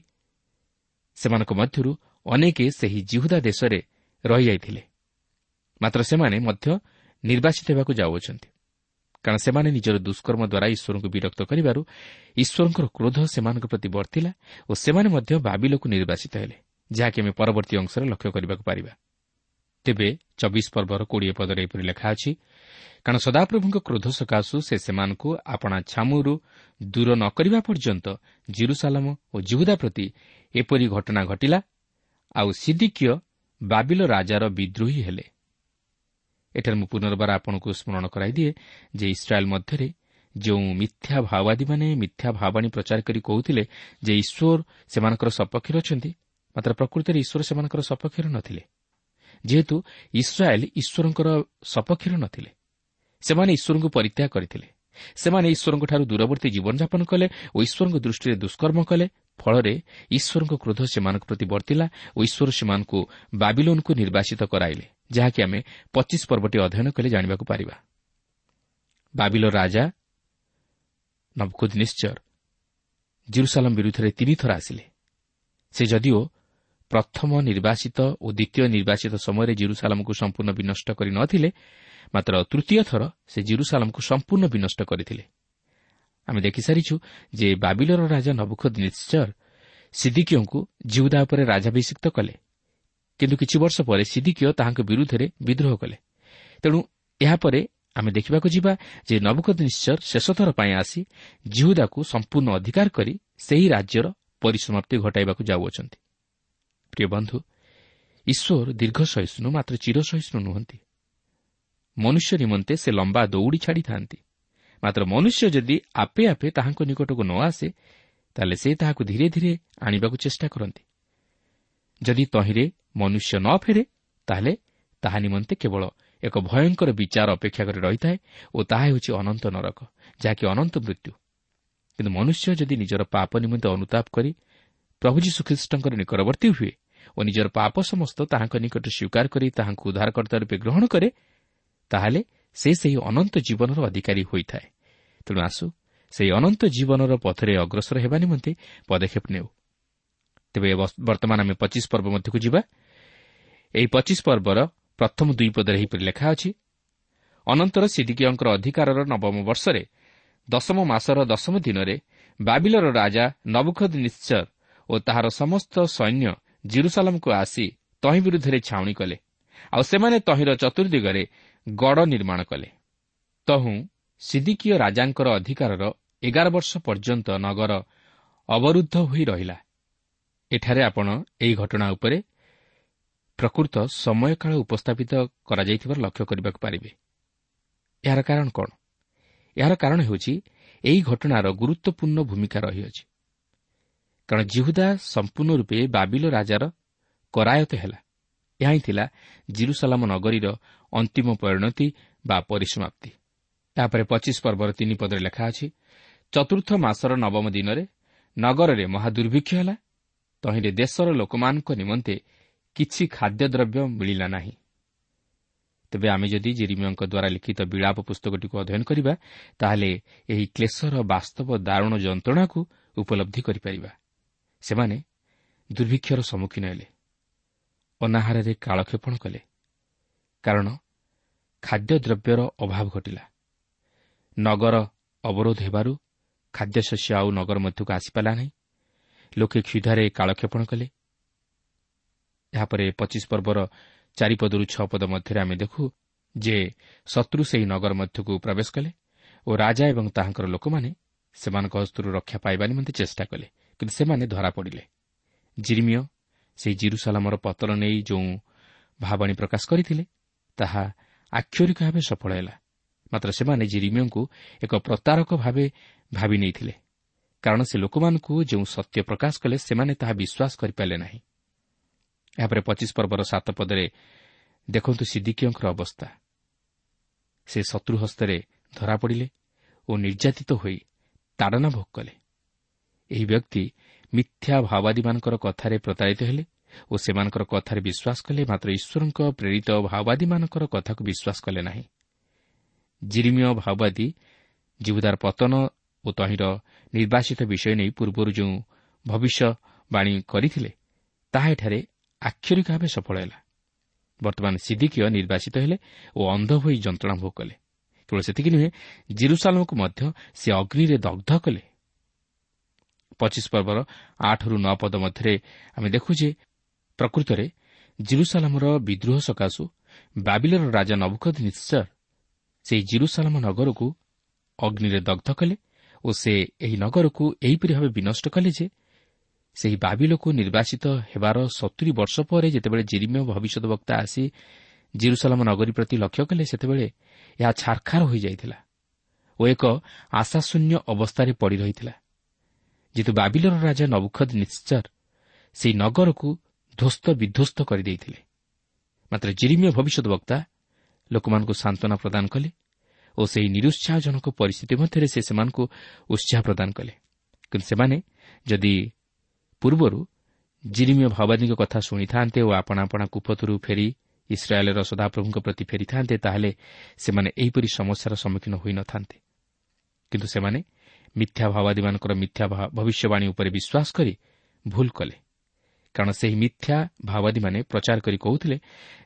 ସେମାନଙ୍କ ମଧ୍ୟରୁ ଅନେକ ସେହି ଜିହୁଦା ଦେଶରେ ରହିଯାଇଥିଲେ ମାତ୍ର ସେମାନେ ମଧ୍ୟ ନିର୍ବାସିତ ହେବାକୁ ଯାଉଅଛନ୍ତି। କାରଣ ସେମାନେ ନିଜର ଦୁଷ୍କର୍ମ ଦ୍ୱାରା ଈଶ୍ୱରଙ୍କୁ ବିରକ୍ତ କରିବାରୁ ଈଶ୍ୱରଙ୍କର କ୍ରୋଧ ସେମାନଙ୍କ ପ୍ରତି ବର୍ତ୍ତିଲା ଓ ସେମାନେ ମଧ୍ୟ ବାବିଲକୁ ନିର୍ବାସିତ ହେଲେ ଯାହାକି ଆମେ ପରବର୍ତ୍ତୀ ଅଂଶରେ ଲକ୍ଷ୍ୟ କରିବାକୁ ପାରିବା। ତେବେ ଚବିଶ ପର୍ବର କୋଡ଼ିଏ ପଦରେ ଏପରି ଲେଖା ଅଛି କାରଣ ସଦାପ୍ରଭୁଙ୍କ କ୍ରୋଧ ସକାଶୁ ସେ ସେମାନଙ୍କୁ ଆପଣା ଛାମୁରୁ ଦୂର ନ କରିବା ପର୍ଯ୍ୟନ୍ତ ଜିରୁସାଲାମ ଓ ଜିହୁଦା ପ୍ରତି ଏପରି ଘଟଣା ଘଟିଲା ଆଉ ସିଦ୍ଦିକୀୟ ବାବିଲ ରାଜାର ବିଦ୍ରୋହୀ ହେଲେ। ଏଠାରେ ମୁଁ ପୁନର୍ବାର ଆପଣଙ୍କୁ ସ୍ମରଣ କରାଇଦିଏ ଯେ ଇସ୍ରାଏଲ୍ ମଧ୍ୟରେ ଯେଉଁ ମିଥ୍ୟା ଭାଓବାଦୀମାନେ ମିଥ୍ୟା ଭାବାଣୀ ପ୍ରଚାର କରି କହୁଥିଲେ ଯେ ଈଶ୍ୱର ସେମାନଙ୍କର ସପକ୍ଷରେ ଅଛନ୍ତି ମାତ୍ର ପ୍ରକୃତରେ ଈଶ୍ୱର ସେମାନଙ୍କର ସପକ୍ଷରେ ନଥିଲେ। ଯେହେତୁ ଇସ୍ରାଏଲ୍ ଈଶ୍ୱରଙ୍କର ସପକ୍ଷରେ ନଥିଲେ ସେମାନେ ଈଶ୍ୱରଙ୍କୁ ପରିତ୍ୟାଗ କରିଥିଲେ। ସେମାନେ ଈଶ୍ୱରଙ୍କଠାରୁ ଦୂରବର୍ତ୍ତୀ ଜୀବନଯାପନ କଲେ ଓ ଈଶ୍ୱରଙ୍କ ଦୃଷ୍ଟିରେ ଦୁଷ୍କର୍ମ କଲେ ଫଳରେ ଈଶ୍ୱରଙ୍କ କ୍ରୋଧ ସେମାନଙ୍କ ପ୍ରତି ବର୍ତ୍ତିଲା ଓ ଈଶ୍ୱର ସେମାନଙ୍କୁ ବାବିଲୋନ୍କୁ ନିର୍ବାସିତ କରାଇଲେ ଯାହାକି ଆମେ ପଚିଶ ପର୍ବଟି ଅଧ୍ୟୟନ କଲେ ଜାଣିବାକୁ ପାରିବା। ବାବିଲ ରାଜା ନବକୁଦ ନିଶ୍ଚର ଜିରୁସାଲମ୍ ବିରୁଦ୍ଧରେ ତିନିଥର ଆସିଲେ। ସେ ଯଦିଓ ପ୍ରଥମ ନିର୍ବାସିତ ଓ ଦ୍ୱିତୀୟ ନିର୍ବାସିତ ସମୟରେ ଜିରୁସାଲାମକୁ ସମ୍ପୂର୍ଣ୍ଣ ବିନଷ୍ଟ କରି ନ ଥିଲେ ମାତ୍ର ତୃତୀୟ ଥର ସେ ଜିରୁସାଲାମକୁ ସମ୍ପୂର୍ଣ୍ଣ ବିନଷ୍ଟ କରିଥିଲେ। ଆମେ ଦେଖିସାରିଛୁ ଯେ ବାବିଲର ରାଜା ନବୁଖଦ ନିଶ୍ଚର ସିଦିକିଓଙ୍କୁ ଜିଉଦା ଉପରେ ରାଜାଭିଷିକ୍ତ କଲେ। କିନ୍ତୁ କିଛି ବର୍ଷ ପରେ ସିଦିକିଓ ତାହାଙ୍କ ବିରୁଦ୍ଧରେ ବିଦ୍ରୋହ କଲେ। ତେଣୁ ଏହାପରେ ଆମେ ଦେଖିବାକୁ ଯିବା ଯେ ନବକଦ ନିଶ୍ଚର ଶେଷଥର ପାଇଁ ଆସି ଜିହୁଦାକୁ ସମ୍ପୂର୍ଣ୍ଣ ଅଧିକାର କରି ସେହି ରାଜ୍ୟର ପରିସମାପ୍ତି ଘଟାଇବାକୁ ଯାଉଅଛନ୍ତି। ପ୍ରିୟ ବନ୍ଧୁ ଈଶ୍ୱର ଦୀର୍ଘ ସହିଷ୍ଣୁ ମାତ୍ର ଚିର ସହିଷ୍ଣୁ ନୁହନ୍ତି। ମନୁଷ୍ୟ ନିମନ୍ତେ ସେ ଲମ୍ବା ଦୌଡ଼ି ଛାଡ଼ିଥାନ୍ତି। ମାତ୍ର ମନୁଷ୍ୟ ଯଦି ଆପେ ଆପେ ତାହାଙ୍କ ନିକଟକୁ ନ ଆସେ ତାହେଲେ ସେ ତାହାକୁ ଧୀରେ ଧୀରେ ଆଣିବାକୁ ଚେଷ୍ଟା କରନ୍ତି। ଯଦି ତହିଁରେ ମନୁଷ୍ୟ ନ ଫେରେ ତାହେଲେ ତାହା ନିମନ୍ତେ କେବଳ ଏକ ଭୟଙ୍କର ବିଚାର ଅପେକ୍ଷା କରି ରହିଥାଏ ଓ ତାହା ହେଉଛି ଅନନ୍ତ ନରକ ଯାହାକି ଅନନ୍ତ ମୃତ୍ୟୁ। କିନ୍ତୁ ମନୁଷ୍ୟ ଯଦି ନିଜର ପାପ ନିମନ୍ତେ ଅନୁତାପ କରି ପ୍ରଭୁ ଯୀଶୁଖ୍ରୀଷ୍ଟଙ୍କର ନିକଟବର୍ତ୍ତୀ ହୁଏ ଓ ନିଜର ପାପ ସମସ୍ତ ତାହାଙ୍କ ନିକଟରେ ସ୍ୱୀକାର କରି ତାହାଙ୍କୁ ଉଦ୍ଧାରକର୍ତ୍ତା ରୂପେ ଗ୍ରହଣ କରେ ତାହେଲେ ସେ ସେହି ଅନନ୍ତ ଜୀବନର ଅଧିକାରୀ ହୋଇଥାଏ। ତେଣୁ ଆସୁ ସେହି ଅନନ୍ତ ଜୀବନର ପଥରେ ଅଗ୍ରସର ହେବା ନିମନ୍ତେ ପଦକ୍ଷେପ ନେଉ। ତେବେ ବର୍ତ୍ତମାନ ଆମେ ପଚିଶ ପର୍ବ ମଧ୍ୟକୁ ଯିବା। ଏହି ପଚିଶ ପର୍ବର ପ୍ରଥମ ଦୁଇ ପଦରେ ଏହିପରି ଲେଖା ଅଛି ଅନନ୍ତର ସିଦିକିୟଙ୍କର ଅଧିକାରର ନବମ ବର୍ଷରେ ଦଶମ ମାସର ଦଶମ ଦିନରେ ବାବିଲର ରାଜା ନବୁଖଦ ନିଶ୍ଚର ଓ ତାହାର ସମସ୍ତ ସୈନ୍ୟ ଜିରୁସାଲାମକୁ ଆସି ତହିଁ ବିରୁଦ୍ଧରେ ଛାଉଣି କଲେ। ଆଉ ସେମାନେ ତହିଁର ଚତୁର୍ଦିଗରେ ଗଡ଼ ନିର୍ମାଣ କଲେ। ତହୁଁ ସିଦିକିୟ ରାଜାଙ୍କର ଅଧିକାରର ଏଗାର ବର୍ଷ ପର୍ଯ୍ୟନ୍ତ ନଗର ଅବରୁଦ୍ଧ ହୋଇ ରହିଲା। ଏଠାରେ ଆପଣ ଏହି ଘଟଣା ଉପରେ ପ୍ରକୃତ ସମୟକାଳ ଉପସ୍ଥାପିତ କରାଯାଇଥିବାର ଲକ୍ଷ୍ୟ କରିବାକୁ ପାରିବେ। ଏହାର କାରଣ କ'ଣ? ଏହାର କାରଣ ହେଉଛି ଏହି ଘଟଣାର ଗୁରୁତ୍ୱପୂର୍ଣ୍ଣ ଭୂମିକା ରହିଅଛି। କାରଣ ଜିହୁଦା ସମ୍ପୂର୍ଣ୍ଣ ରୂପେ ବାବିଲ ରାଜାର କରାୟତ ହେଲା। ଏହା ହିଁ ଥିଲା ଜିରୁସାଲାମ ନଗରୀର ଅନ୍ତିମ ପରିଣତି ବା ପରିସମାପ୍ତି। ତାପରେ ପଚିଶ ପର୍ବର ତିନି ପଦରେ ଲେଖା ଅଛି ଚତୁର୍ଥ ମାସର ନବମ ଦିନରେ ନଗରରେ ମହାଦୁର୍ଭିକ୍ଷ ହେଲା ତହିଁରେ ଦେଶର ଲୋକମାନଙ୍କ ନିମନ୍ତେ କିଛି ଖାଦ୍ୟଦ୍ରବ୍ୟ ମିଳିଲା ନାହିଁ। ତେବେ ଆମେ ଯଦି ଜିରିମିୟଙ୍କ ଦ୍ୱାରା ଲିଖିତ ବିଳାପ ପୁସ୍ତକଟିକୁ ଅଧ୍ୟୟନ କରିବା ତାହେଲେ ଏହି କ୍ଲେଶର ବାସ୍ତବ ଦାରୁଣ ଯନ୍ତ୍ରଣାକୁ ଉପଲବ୍ଧି କରିପାରିବା। ସେମାନେ ଦୁର୍ଭିକ୍ଷର ସମ୍ମୁଖୀନ ହେଲେ ଅନାହାରରେ କାଳକ୍ଷେପଣ କଲେ। କାରଣ ଖାଦ୍ୟଦ୍ରବ୍ୟର ଅଭାବ ଘଟିଲା। ନଗର ଅବରୋଧ ହେବାରୁ ଖାଦ୍ୟଶସ୍ୟ ଆଉ ନଗର ମଧ୍ୟକୁ ଆସିପାରିଲା ନାହିଁ। ଲୋକେ କ୍ଷୁଧାରେ କାଳକ୍ଷେପଣ କଲେ। ଏହାପରେ ପଚିଶ ପର୍ବର ଚାରିପଦରୁ ଛଅ ପଦ ମଧ୍ୟରେ ଆମେ ଦେଖୁ ଯେ ଶତ୍ରୁ ସେହି ନଗର ମଧ୍ୟକୁ ପ୍ରବେଶ କଲେ ଓ ରାଜା ଏବଂ ତାହାଙ୍କର ଲୋକମାନେ ସେମାନଙ୍କ ହସ୍ତରୁ ରକ୍ଷା ପାଇବା ନିମନ୍ତେ ଚେଷ୍ଟା କଲେ। ସେମାନେ ଧରାପଡ଼ିଲେ ଜିରିମିୟ ସେହି ଜିରୁସାଲାମର ପତନ ନେଇ ଯେଉଁ ଭାବଣୀ ପ୍ରକାଶ କରିଥିଲେ ତାହା ଆକ୍ଷରିକ ଭାବେ ସଫଳ ହେଲା। ମାତ୍ର ସେମାନେ ଜିରିମିୟଙ୍କୁ ଏକ ପ୍ରତାରକ ଭାବେ ଭାବି ନେଇଥିଲେ କାରଣ ସେ ଲୋକମାନଙ୍କୁ ଯେଉଁ ସତ୍ୟ ପ୍ରକାଶ କଲେ ସେମାନେ ତାହା ବିଶ୍ୱାସ କରିପାରିଲେ ନାହିଁ। ଏହାପରେ ପଚିଶ ପର୍ବର ସାତ ପଦରେ ଦେଖନ୍ତୁ ସିଦ୍ଦିକିୟଙ୍କର ଅବସ୍ଥା। ସେ ଶତ୍ରୁ ହସ୍ତରେ ଧରାପଡ଼ିଲେ ଓ ନିର୍ଯାତିତ ହୋଇ ତାଡ଼ନା ଭୋଗ କଲେ। ଏହି ବ୍ୟକ୍ତି ମିଥ୍ୟା ଭାଓବାଦୀମାନଙ୍କର କଥାରେ ପ୍ରତାରିତ ହେଲେ ଓ ସେମାନଙ୍କର କଥାରେ ବିଶ୍ୱାସ କଲେ ମାତ୍ର ଈଶ୍ୱରଙ୍କ ପ୍ରେରିତ ଭାଓବାଦୀମାନଙ୍କର କଥାକୁ ବିଶ୍ୱାସ କଲେ ନାହିଁ। ଜିରିମିୟ ଭାଓବାଦୀ ଜୀବୁଦାର ପତନ ଓ ତହିଁର ନିର୍ବାସିତ ବିଷୟ ନେଇ ପୂର୍ବରୁ ଯେଉଁ ଭବିଷ୍ୟବାଣୀ କରିଥିଲେ ତାହା ଏଠାରେ ଆକ୍ଷରିକ ଭାବେ ସଫଳ ହେଲା। ବର୍ତ୍ତମାନ ସିଦ୍ଦିକିୟ ନିର୍ବାସିତ ହେଲେ ଓ ଅନ୍ଧ ହୋଇ ଯନ୍ତ୍ରଣା ଭୋଗ କଲେ। କେବଳ ସେତିକି ନୁହେଁ ଜିରୁସାଲମକୁ ମଧ୍ୟ ସେ ଅଗ୍ନିରେ ଦଗ୍ଧ କଲେ। ପଚିଶ ପର୍ବର ଆଠରୁ ନଅ ପଦ ମଧ୍ୟରେ ଆମେ ଦେଖୁ ଯେ ପ୍ରକୃତରେ ଜିରୁସାଲାମର ବିଦ୍ରୋହ ସକାଶୁ ବାବିଲର ରାଜା ନବୁକଦ ନିଶ୍ଚର ସେହି ଜିରୁସାଲାମ ନଗରକୁ ଅଗ୍ନିରେ ଦଗ୍ଧ କଲେ ଓ ସେ ଏହି ନଗରକୁ ଏହିପରି ଭାବେ ବିନଷ୍ଟ କଲେ ଯେ ସେହି ବାବିଲକୁ ନିର୍ବାସିତ ହେବାର ସତୁରି ବର୍ଷ ପରେ ଯେତେବେଳେ ଜିରିମେୟ ଭବିଷ୍ୟତ ବକ୍ତା ଆସି ଜିରୁସାଲାମ ନଗରୀ ପ୍ରତି ଲକ୍ଷ୍ୟ କଲେ ସେତେବେଳେ ଏହା ଛାରଖାର ହୋଇଯାଇଥିଲା ଓ ଏକ ଆଶାଶୂନ୍ୟ ଅବସ୍ଥାରେ ପଡ଼ି ରହିଥିଲା। ଯେହେତୁ ବାବିଲର ରାଜା ନବୁଖଦ ନିଶ୍ଚର ସେହି ନଗରକୁ ଧ୍ୱସ୍ତ ବିଧ୍ୱସ୍ତ କରିଦେଇଥିଲେ। ମାତ୍ର ଜିରିମୀୟ ଭବିଷ୍ୟତ ବକ୍ତା ଲୋକମାନଙ୍କୁ ସାନ୍ତ୍ୱନା ପ୍ରଦାନ କଲେ ଓ ସେହି ନିରୁତ୍ସାହଜନକ ପରିସ୍ଥିତି ମଧ୍ୟରେ ସେ ସେମାନଙ୍କୁ ଉତ୍ସାହ ପ୍ରଦାନ କଲେ। କିନ୍ତୁ ସେମାନେ ଯଦି ପୂର୍ବରୁ ଜିରିମୀୟ ଭାବାଦୀଙ୍କ କଥା ଶୁଣିଥାନ୍ତେ ଓ ଆପଣା ଆପଣା କୁପଥରୁ ଫେରି ଇସ୍ରାଏଲ୍ର ସଦାପ୍ରଭୁଙ୍କ ପ୍ରତି ଫେରିଥାନ୍ତେ ତାହେଲେ ସେମାନେ ଏହିପରି ସମସ୍ୟାର ସମ୍ମୁଖୀନ ହୋଇନଥାନ୍ତେ କିନ୍ତୁ ସେମାନେ ମିଥ୍ୟା ଭାବାଦୀମାନଙ୍କର ମିଥ୍ୟା ଭବିଷ୍ୟବାଣୀ ଉପରେ ବିଶ୍ୱାସ କରି ଭୁଲ କଲେ। କାରଣ ସେହି ମିଥ୍ୟା ମାଓବାଦୀମାନେ ପ୍ରଚାର କରି କହୁଥିଲେ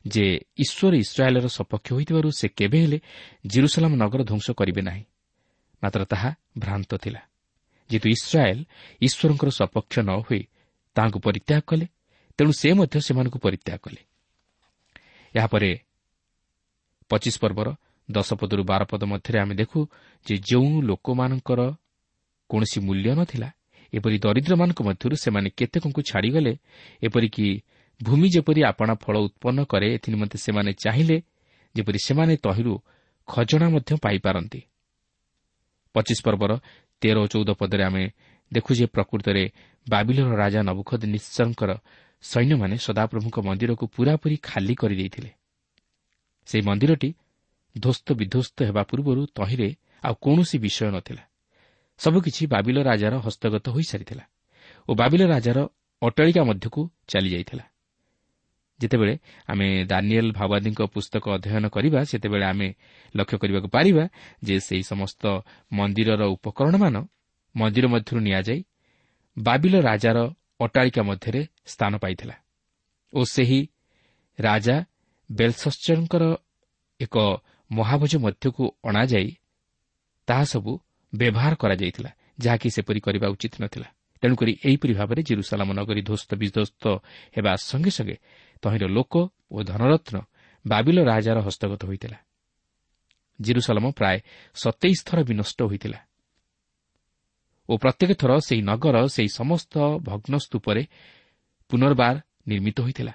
ଯେ ଈଶ୍ୱର ଇସ୍ରାଏଲ୍ର ସପକ୍ଷ ହୋଇଥିବାରୁ ସେ କେବେ ହେଲେ ଜିରୁସାଲାମ ନଗର ଧ୍ୱଂସ କରିବେ ନାହିଁ। ମାତ୍ର ତାହା ଭ୍ରାନ୍ତ ଥିଲା। ଯେହେତୁ ଇସ୍ରାଏଲ୍ ଈଶ୍ୱରଙ୍କର ସପକ୍ଷ ନ ହୋଇ ତାହାଙ୍କୁ ପରିତ୍ୟାଗ କଲେ ତେଣୁ ସେ ମଧ୍ୟ ସେମାନଙ୍କୁ ପରିତ୍ୟାଗ କଲେ। ଏହାପରେ ପଚିଶ ପର୍ବର ଦଶ ପଦରୁ ବାର ପଦ ମଧ୍ୟରେ ଆମେ ଦେଖୁ ଯେ ଯେଉଁ ଲୋକମାନଙ୍କର କୌଣସି ମୂଲ୍ୟ ନ ଥିଲା। ଏପରି ଦରିଦ୍ରମାନଙ୍କ ମଧ୍ୟରୁ ସେମାନେ କେତେକଙ୍କୁ ଛାଡ଼ିଗଲେ ଏପରିକି ଭୂମି ଯେପରି ଆପଣା ଫଳ ଉତ୍ପନ୍ନ କରେ ଏଥିନିମନ୍ତେ ସେମାନେ ଚାହିଁଲେ ଯେପରି ସେମାନେ ତହିଁରୁ ଖଜଣା ମଧ୍ୟ ପାଇପାରନ୍ତି। ପଚିଶ ପର୍ବର ତେର ଓ ଚଉଦ ପଦରେ ଆମେ ଦେଖୁ ଯେ ପ୍ରକୃତରେ ବାବିଲର ରାଜା ନବୁଖଦ ନିଶ୍ଚରଙ୍କର ସୈନ୍ୟମାନେ ସଦାପ୍ରଭୁଙ୍କ ମନ୍ଦିରକୁ ପୂରାପୂରି ଖାଲି କରିଦେଇଥିଲେ। ସେହି ମନ୍ଦିରଟି ଧ୍ୱସ୍ତ ବିଧ୍ୱସ୍ତ ହେବା ପୂର୍ବରୁ ତହିଁରେ ଆଉ କୌଣସି ବିଷୟ ନଥିଲା। ସବୁକିଛି ବାବିଲ ରାଜାର ହସ୍ତଗତ ହୋଇସାରିଥିଲା ଓ ବାବିଲ ରାଜାର ଅଟ୍ଟାଳିକା ମଧ୍ୟକୁ ଚାଲିଯାଇଥିଲା। ଯେତେବେଳେ ଆମେ ଦାନିଏଲ୍ ଭାବାଦୀଙ୍କ ପୁସ୍ତକ ଅଧ୍ୟୟନ କରିବା ସେତେବେଳେ ଆମେ ଲକ୍ଷ୍ୟ କରିବାକୁ ପାରିବା ଯେ ସେହି ସମସ୍ତ ମନ୍ଦିରର ଉପକରଣମାନ ମନ୍ଦିର ମଧ୍ୟରୁ ନିଆଯାଇ ବାବିଲ ରାଜାର ଅଟ୍ଟାଳିକା ମଧ୍ୟରେ ସ୍ଥାନ ପାଇଥିଲା ଓ ସେହି ରାଜା ବେଲସଶ୍ଚରଙ୍କର ଏକ ମହାଭୋଜ ମଧ୍ୟକୁ ଅଣାଯାଇ ତାହା ସବୁ ବ୍ୟବହାର କରାଯାଇଥିଲା ଯାହାକି ସେପରି କରିବା ଉଚିତ ନଥିଲା। ତେଣୁକରି ଏହିପରି ଭାବରେ ଜିରୁସାଲାମ ନଗରୀ ଧ୍ୱସ୍ତ ବିଧ୍ୱସ୍ତ ହେବା ସଙ୍ଗେ ସଙ୍ଗେ ତହିଁର ଲୋକ ଓ ଧନରତ୍ନ ବାବିଲ ରାଜାର ହସ୍ତଗତ ହୋଇଥିଲା। ଜିରୁସାଲାମ ପ୍ରାୟ ସତେଇଶ ଥର ବିନଷ୍ଟ ହୋଇଥିଲା। ଓ ପ୍ରତ୍ୟେକ ଥର ସେହି ନଗର ସେହି ସମସ୍ତ ଭଗ୍ନ ସ୍ତୂପରେ ପୁନର୍ବାର ନିର୍ମିତ ହୋଇଥିଲା।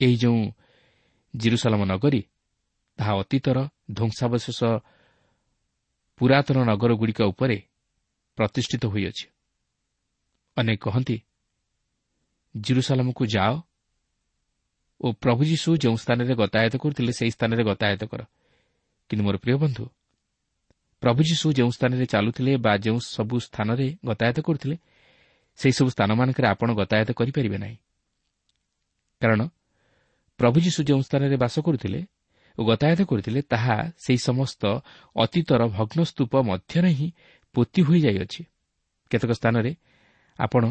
ଏହି ଯେଉଁ ଜିରୁସାଲାମ ନଗରୀ ତାହା ଅତୀତର ଧ୍ୱଂସାବଶେଷ ପୁରାତନ ନଗରଗୁଡ଼ିକ ଉପରେ ପ୍ରତିଷ୍ଠିତ ହୋଇଅଛି। ଅନେକ କହନ୍ତି ଜିରୁସାଲାମକୁ ଯାଅ ଓ ପ୍ରଭୁ ଯୀଶୁ ଯେଉଁ ସ୍ଥାନରେ ଗତାୟତ କରୁଥିଲେ ସେହି ସ୍ଥାନରେ ଗତାୟତ କର। କିନ୍ତୁ ମୋର ପ୍ରିୟ ବନ୍ଧୁ ପ୍ରଭୁ ଯୀଶୁ ଯେଉଁ ସ୍ଥାନରେ ଚାଲୁଥିଲେ ବା ଯେଉଁ ସବୁ ସ୍ଥାନରେ ଗତାୟତ କରୁଥିଲେ ସେହିସବୁ ସ୍ଥାନମାନଙ୍କରେ ଆପଣ ଗତାୟତ କରିପାରିବେ ନାହିଁ। କାରଣ ପ୍ରଭୁ ଯୀଶୁ ଯେଉଁ ସ୍ଥାନରେ ବାସ କରୁଥିଲେ ଓ ଗତାୟତ କରିଥିଲେ ତାହା ସେହି ସମସ୍ତ ଅତୀତର ଭଗ୍ନସ୍ତୂପ ମଧ୍ୟରେ ହିଁ ପୋତି ହୋଇଯାଇଅଛି। କେତେକ ସ୍ଥାନରେ ଆପଣ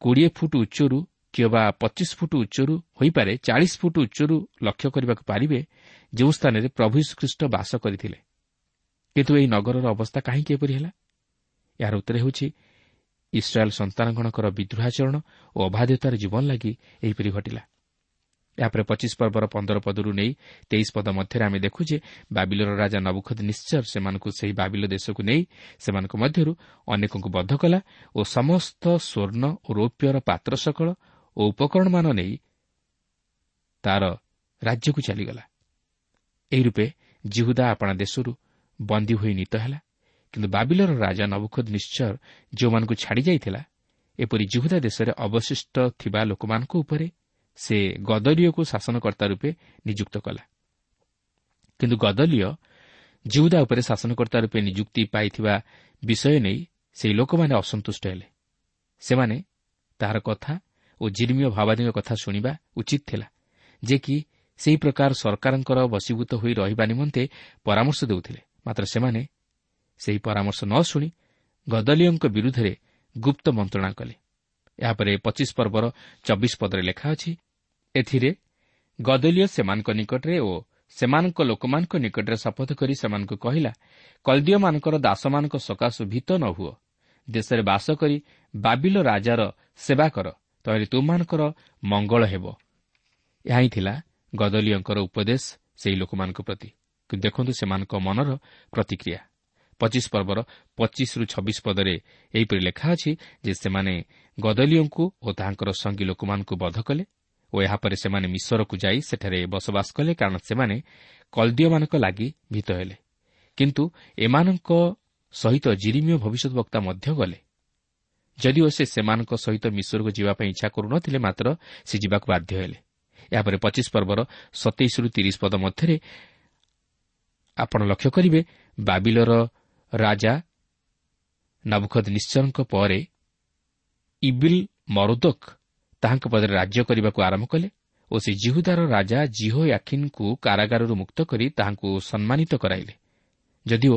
କୋଡ଼ିଏ ଫୁଟ ଉଚ୍ଚରୁ କିମ୍ବା ପଚିଶ ଫୁଟ ଉଚ୍ଚରୁ ହୋଇପାରେ ଚାଳିଶ ଫୁଟ ଉଚ୍ଚରୁ ଲକ୍ଷ୍ୟ କରିବାକୁ ପାରିବେ ଯେଉଁ ସ୍ଥାନରେ ପ୍ରଭୁ ଶ୍ରୀଖ୍ରୀଷ୍ଟ ବାସ କରିଥିଲେ। କିନ୍ତୁ ଏହି ନଗରର ଅବସ୍ଥା କାହିଁକି ଏପରି ହେଲା? ଏହାର ଉତ୍ତର ହେଉଛି ଇସ୍ରାଏଲ୍ ସନ୍ତାନଗଣଙ୍କର ବିଦ୍ରୋହାଚରଣ ଓ ଅବାଧ୍ୟତାର ଜୀବନ ଲାଗି ଏହିପରି ଘଟିଲା। ଏହାପରେ ପଚିଶ ପର୍ବର ପନ୍ଦର ପଦରୁ ନେଇ ତେଇଶ ପଦ ମଧ୍ୟରେ ଆମେ ଦେଖୁ ଯେ ବାବିଲର ରାଜା ନବୁଖଦ ନିଶ୍ଚୟ ସେମାନଙ୍କୁ ସେହି ବାବିଲ ଦେଶକୁ ନେଇ ସେମାନଙ୍କ ମଧ୍ୟରୁ ଅନେକଙ୍କୁ ବଦ୍ଧ କଲା ଓ ସମସ୍ତ ସ୍ୱର୍ଣ୍ଣ ଓ ରୌପ୍ୟର ପାତ୍ର ସକଳ ଓ ଉପକରଣମାନ ନେଇ ତାର ରାଜ୍ୟକୁ ଚାଲିଗଲା। ଏହି ରୂପେ ଜିହୁଦା ଆପଣା ଦେଶରୁ ବନ୍ଦୀ ହୋଇ ନୀତ ହେଲା। କିନ୍ତୁ ବାବିଲର ରାଜା ନବୁଖଦ ନିଶ୍ଚୟ ଯେଉଁମାନଙ୍କୁ ଛାଡ଼ିଯାଇଥିଲା ଏପରି ଜିହୁଦା ଦେଶରେ ଅବଶିଷ୍ଟ ଥିବା ଲୋକମାନଙ୍କ ଉପରେ ସେ ଗଦଲିଓକୁ ଶାସନକର୍ତ୍ତା ରୂପେ ନିଯୁକ୍ତ କଲା। କିନ୍ତୁ ଗଦଲିଓ ଜିଉଦା ଉପରେ ଶାସନକର୍ତ୍ତା ରୂପେ ନିଯୁକ୍ତି ପାଇଥିବା ବିଷୟ ନେଇ ସେହି ଲୋକମାନେ ଅସନ୍ତୁଷ୍ଟ ହେଲେ। ସେମାନେ ତାହାର କଥା ଓ ଜିର୍ମୀୟ ଭାବାଦୀଙ୍କ କଥା ଶୁଣିବା ଉଚିତ ଥିଲା ଯେ କି ସେହି ପ୍ରକାର ସରକାରଙ୍କର ବଶୀଭୂତ ହୋଇ ରହିବା ନିମନ୍ତେ ପରାମର୍ଶ ଦେଉଥିଲେ। ମାତ୍ର ସେମାନେ ସେହି ପରାମର୍ଶ ନ ଶୁଣି ଗଦଲିଓଙ୍କ ବିରୁଦ୍ଧରେ ଗୁପ୍ତ ମନ୍ତ୍ରଣା କଲେ। ଏହାପରେ ପଚିଶ ପର୍ବର ଚବିଶ ପଦରେ ଲେଖା ଅଛି ଏଥିରେ ଗଦଲିଓ ସେମାନଙ୍କ ନିକଟରେ ଓ ସେମାନଙ୍କ ଲୋକମାନଙ୍କ ନିକଟରେ ଶପଥ କରି ସେମାନଙ୍କୁ କହିଲା କଲ୍ଦିଓମାନଙ୍କର ଦାସମାନଙ୍କ ସକାଶୁ ଭୀତ ନ ହୁଅ। ଦେଶରେ ବାସ କରି ବାବିଲ ରାଜାର ସେବା କର ତହିଁରେ ତୁମମାନଙ୍କର ମଙ୍ଗଳ ହେବ ଏହା ହିଁ ଥିଲା ଗଦଲିଓଙ୍କର ଉପଦେଶ ସେହି ଲୋକମାନଙ୍କ ପ୍ରତି। କିନ୍ତୁ ଦେଖନ୍ତୁ ସେମାନଙ୍କ ମନର ପ୍ରତିକ୍ରିୟା। ପଚିଶ ପର୍ବର ପଚିଶରୁ ଛବିଶ ପଦରେ ଏହିପରି ଲେଖା ଅଛି ଯେ ସେମାନେ ଗଦଲିଓଙ୍କୁ ଓ ତାହାଙ୍କର ସଙ୍ଗୀ ଲୋକମାନଙ୍କୁ ବଧ କଲେ ଓ ଏହାପରେ ସେମାନେ ମିଶରକୁ ଯାଇ ସେଠାରେ ବସବାସ କଲେ କାରଣ ସେମାନେ କଲ୍ଦିଓମାନଙ୍କ ଲାଗି ଭୀତ ହେଲେ। କିନ୍ତୁ ଏମାନଙ୍କ ସହିତ ଜିରିମୀୟ ଭବିଷ୍ୟତ ବକ୍ତା ମଧ୍ୟ ଗଲେ। ଯଦିଓ ସେ ସେମାନଙ୍କ ସହିତ ମିଶରକୁ ଯିବା ପାଇଁ ଇଚ୍ଛା କରୁନଥିଲେ ମାତ୍ର ସେ ଯିବାକୁ ବାଧ୍ୟ ହେଲେ। ଏହାପରେ ପଚିଶ ପର୍ବର ସତେଇଶରୁ ତିରିଶ ପଦ ମଧ୍ୟରେ ଆପଣ ଲକ୍ଷ୍ୟ କରିବେ ବାବିଲର ରାଜା ନବୁଖଦ ନିଶ୍ଚୟଙ୍କ ପରେ ଇବିଲ୍ ମରୁଦକ୍ ତାହାଙ୍କ ପଦରେ ରାଜ୍ୟ କରିବାକୁ ଆରମ୍ଭ କଲେ ଓ ସେ ଜିହୁଦାର ରାଜା ଜିହୋ ୟାଖିନ୍ଙ୍କୁ କାରାଗାରରୁ ମୁକ୍ତ କରି ତାହାଙ୍କୁ ସମ୍ମାନିତ କରାଇଲେ। ଯଦିଓ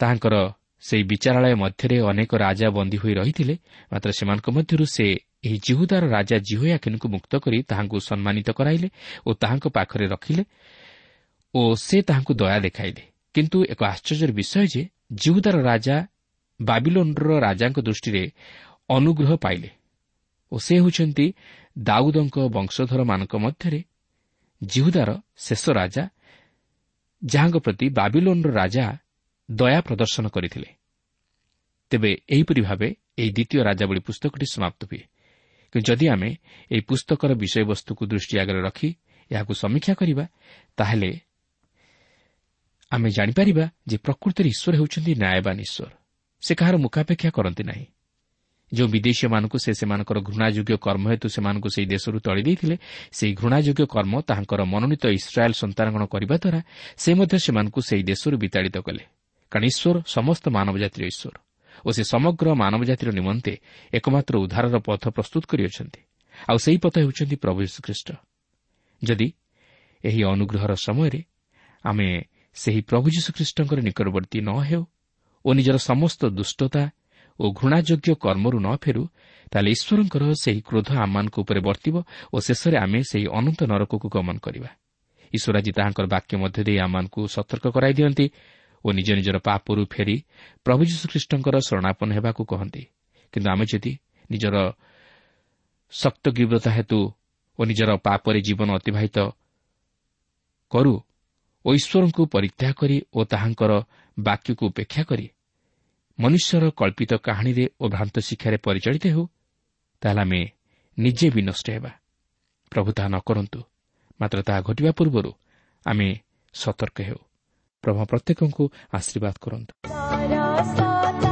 ତାହାଙ୍କର ସେହି ବିଚାରାଳୟ ମଧ୍ୟରେ ଅନେକ ରାଜା ବନ୍ଦୀ ହୋଇ ରହିଥିଲେ ମାତ୍ର ସେମାନଙ୍କ ମଧ୍ୟରୁ ସେ ଏହି ଜିହୁଦାର ରାଜା ଜିହୋୟାକିନକୁ ମୁକ୍ତ କରି ତାହାଙ୍କୁ ସମ୍ମାନିତ କରାଇଲେ ଓ ତାହାଙ୍କ ପାଖରେ ରଖିଲେ ଓ ସେ ତାହାଙ୍କୁ ଦୟା ଦେଖାଇଲେ। କିନ୍ତୁ ଏକ ଆଶ୍ଚର୍ଯ୍ୟର ବିଷୟ ଯେ ଜିହୁଦାର ରାଜା ବାବିଲୋନ୍ର ରାଜାଙ୍କ ଦୃଷ୍ଟିରେ ଅନୁଗ୍ରହ ପାଇଲେ। ଓ ସେ ହେଉଛନ୍ତି ଦାଉଦଙ୍କ ବଂଶଧରମାନଙ୍କ ମଧ୍ୟରେ ଜିହୁଦାର ଶେଷ ରାଜା ଯାହାଙ୍କ ପ୍ରତି ବାବିଲୋନ୍ର ରାଜା ଦୟା ପ୍ରଦର୍ଶନ କରିଥିଲେ। ତେବେ ଏହିପରି ଭାବେ ଏହି ଦ୍ୱିତୀୟ ରାଜାବଳୀ ପୁସ୍ତକଟି ସମାପ୍ତ ହୁଏ। କିନ୍ତୁ ଯଦି ଆମେ ଏହି ପୁସ୍ତକର ବିଷୟବସ୍ତୁକୁ ଦୃଷ୍ଟି ଆଗରେ ରଖି ଏହାକୁ ସମୀକ୍ଷା କରିବା ତାହେଲେ ଆମେ ଜାଣିପାରିବା ଯେ ପ୍ରକୃତରେ ଈଶ୍ୱର ହେଉଛନ୍ତି ନ୍ୟାୟବାନ ଈଶ୍ୱର। ସେ କାହାର ମୁଖାପେକ୍ଷା କରନ୍ତି ନାହିଁ। ଯେଉଁ ବିଦେଶୀୟମାନଙ୍କୁ ସେ ସେମାନଙ୍କର ଘୃଣାଯୋଗ୍ୟ କର୍ମ ହେତୁ ସେମାନଙ୍କୁ ସେହି ଦେଶରୁ ତଳି ଦେଇଥିଲେ ସେହି ଘୃଣାଯୋଗ୍ୟ କର୍ମ ତାହାଙ୍କର ମନୋନୀତ ଇସ୍ରାଏଲ୍ ସନ୍ତାନଗଣ କରିବା ଦ୍ୱାରା ସେ ମଧ୍ୟ ସେମାନଙ୍କୁ ସେହି ଦେଶରୁ ବିତାଡ଼ିତ କଲେ। କାରଣ ଈଶ୍ୱର ସମସ୍ତ ମାନବ ଜାତିର ଈଶ୍ୱର ଓ ସେ ସମଗ୍ର ମାନବ ଜାତିର ନିମନ୍ତେ ଏକମାତ୍ର ଉଦ୍ଧାରର ପଥ ପ୍ରସ୍ତୁତ କରିଅଛନ୍ତି। ଆଉ ସେହି ପଥ ହେଉଛନ୍ତି ପ୍ରଭୁ ଯୀଶୁଖ୍ରୀଷ୍ଟ। ଯଦି ଏହି ଅନୁଗ୍ରହର ସମୟରେ ଆମେ ସେହି ପ୍ରଭୁ ଯୀଶୁଖ୍ରୀଷ୍ଟଙ୍କର ନିକଟବର୍ତ୍ତୀ ନ ହେଉ ଓ ନିଜର ସମସ୍ତ ଦୁଷ୍ଟତା ଓ ଘୃଣାଯୋଗ୍ୟ କର୍ମରୁ ନ ଫେରୁ ତାହେଲେ ଈଶ୍ୱରଙ୍କର ସେହି କ୍ରୋଧ ଆମମାନଙ୍କ ଉପରେ ବର୍ତ୍ତିବ ଓ ଶେଷରେ ଆମେ ସେହି ଅନନ୍ତ ନରକକୁ ଗମନ କରିବା। ଈଶ୍ୱର ଆଜି ତାହାଙ୍କର ବାକ୍ୟ ମଧ୍ୟ ଦେଇ ଆମମାନଙ୍କୁ ସତର୍କ କରାଇ ଦିଅନ୍ତି ଓ ନିଜ ନିଜର ପାପରୁ ଫେରି ପ୍ରଭୁ ଯୀଶୁଖ୍ରୀଷ୍ଟଙ୍କର ଶରଣାପନ୍ନ ହେବାକୁ କହନ୍ତି। କିନ୍ତୁ ଆମେ ଯଦି ନିଜର ଶକ୍ତ ଗୀବ୍ରତା ହେତୁ ଓ ନିଜର ପାପରେ ଜୀବନ ଅତିବାହିତ କରୁ ଓ ଈଶ୍ୱରଙ୍କୁ ପରିତ୍ୟାଗ କରି ଓ ତାହାଙ୍କର ବାକ୍ୟକୁ ଉପେକ୍ଷା କରି ମନୁଷ୍ୟର କଳ୍ପିତ କାହାଣୀରେ ଓ ଭ୍ରାନ୍ତ ଶିକ୍ଷାରେ ପରିଚାଳିତ ହେଉ ତାହେଲେ ଆମେ ନିଜେ ବି ନଷ୍ଟ ହେବା। ପ୍ରଭୁ ତାହା ନ କରନ୍ତୁ ମାତ୍ର ତାହା ଘଟିବା ପୂର୍ବରୁ ଆମେ ସତର୍କ ହେଉ। ପ୍ରଭୁ ପ୍ରତ୍ୟେକଙ୍କୁ ଆଶୀର୍ବାଦ କରନ୍ତୁ।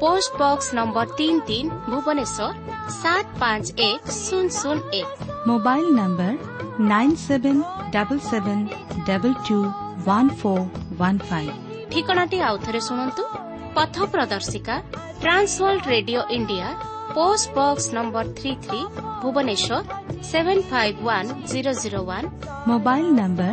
post box number ତିନି ତିନି ଭୁବନେଶ୍ୱର ସାତ ପାଞ୍ଚ ଏକ ଶୂନ ଶୂନ ଏକ mobile number nine seven double seven double two one four one five ଠିକଣାଟି ଆଉଥରେ ଶୁଣନ୍ତୁ। ପଥ ପ୍ରଦର୍ଶିକା Trans World Radio India post box number three three Bhubaneswar seven five one zero zero one mobile number